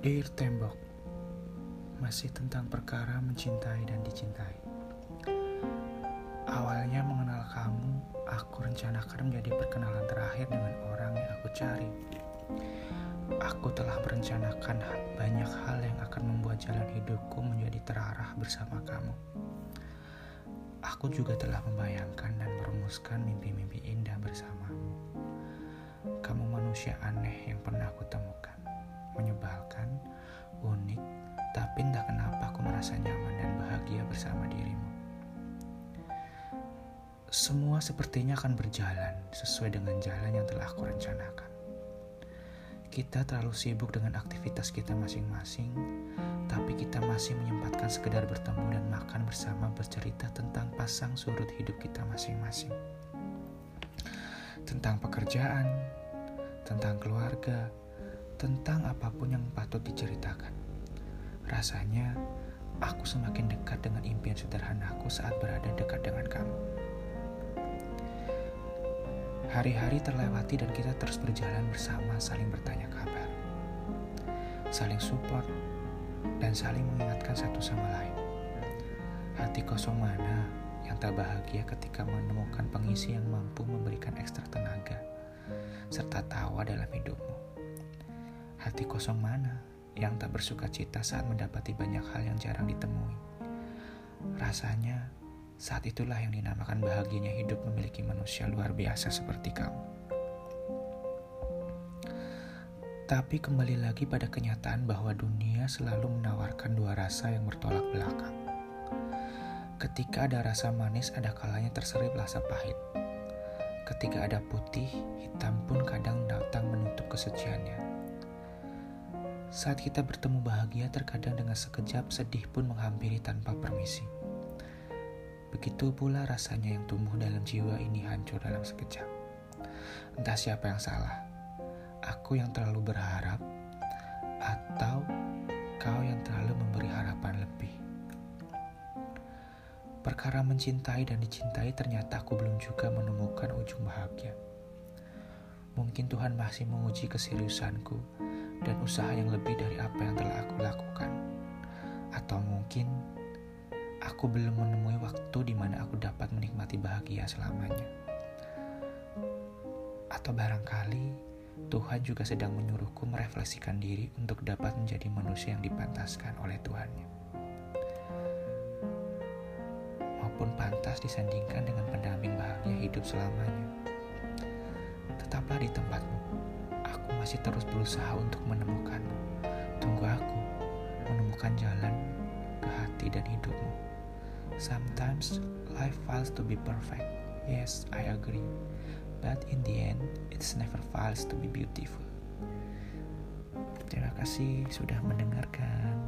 Dear Tembok Masih tentang perkara mencintai dan dicintai. Awalnya mengenal kamu Aku rencanakan menjadi perkenalan terakhir dengan orang yang aku cari. Aku telah merencanakan banyak hal yang akan membuat jalan hidupku menjadi terarah bersama kamu. Aku juga telah membayangkan dan merumuskan mimpi-mimpi indah bersamamu Kamu manusia aneh bersama dirimu. Semua sepertinya akan berjalan sesuai dengan jalan yang telah aku rencanakan. Kita terlalu sibuk dengan aktivitas kita masing-masing, tapi kita masih menyempatkan sekedar bertemu dan makan bersama bercerita tentang pasang surut hidup kita masing-masing. Tentang pekerjaan, tentang keluarga, tentang apa pun yang patut diceritakan. Rasanya, aku semakin dekat dengan impian sederhanaku saat berada dekat dengan kamu. Hari-hari terlewati dan kita terus berjalan bersama saling bertanya kabar. Saling support dan saling mengingatkan satu sama lain. Hati kosong mana yang tak bahagia ketika menemukan pengisi yang mampu memberikan ekstra tenaga serta tawa dalam hidupmu. Hati kosong mana yang tak bersuka cita saat mendapati banyak hal yang jarang ditemui? Rasanya saat itulah yang dinamakan bahagianya hidup memiliki manusia luar biasa seperti kamu. Tapi kembali lagi pada kenyataan bahwa dunia selalu menawarkan dua rasa yang bertolak belakang. Ketika ada rasa manis, ada kalanya terserip rasa pahit. Ketika ada putih, hitam pun kadang datang menutup kesuciannya. Saat kita bertemu bahagia, terkadang dengan sekejap sedih pun menghampiri tanpa permisi. Begitu pula rasanya yang tumbuh dalam jiwa ini hancur dalam sekejap. Entah siapa yang salah, aku yang terlalu berharap, atau kau yang terlalu memberi harapan lebih. Perkara mencintai dan dicintai ternyata aku belum juga menemukan ujung bahagia. Mungkin Tuhan masih menguji keseriusanku dan usaha yang lebih dari apa yang telah aku lakukan. Atau mungkin aku belum menemui waktu di mana aku dapat menikmati bahagia selamanya. Atau barangkali Tuhan juga sedang menyuruhku merefleksikan diri untuk dapat menjadi manusia yang dipantaskan oleh Tuhannya. Maupun pantas disandingkan dengan pendamping bahagia hidup selamanya. Tetaplah di tempatmu masih terus berusaha untuk menemukanmu. Tunggu aku menemukan jalan ke hati dan hidupmu. Sometimes life fails to be perfect. Yes, I agree. But in the end, it's never fails to be beautiful. Terima kasih sudah mendengarkan.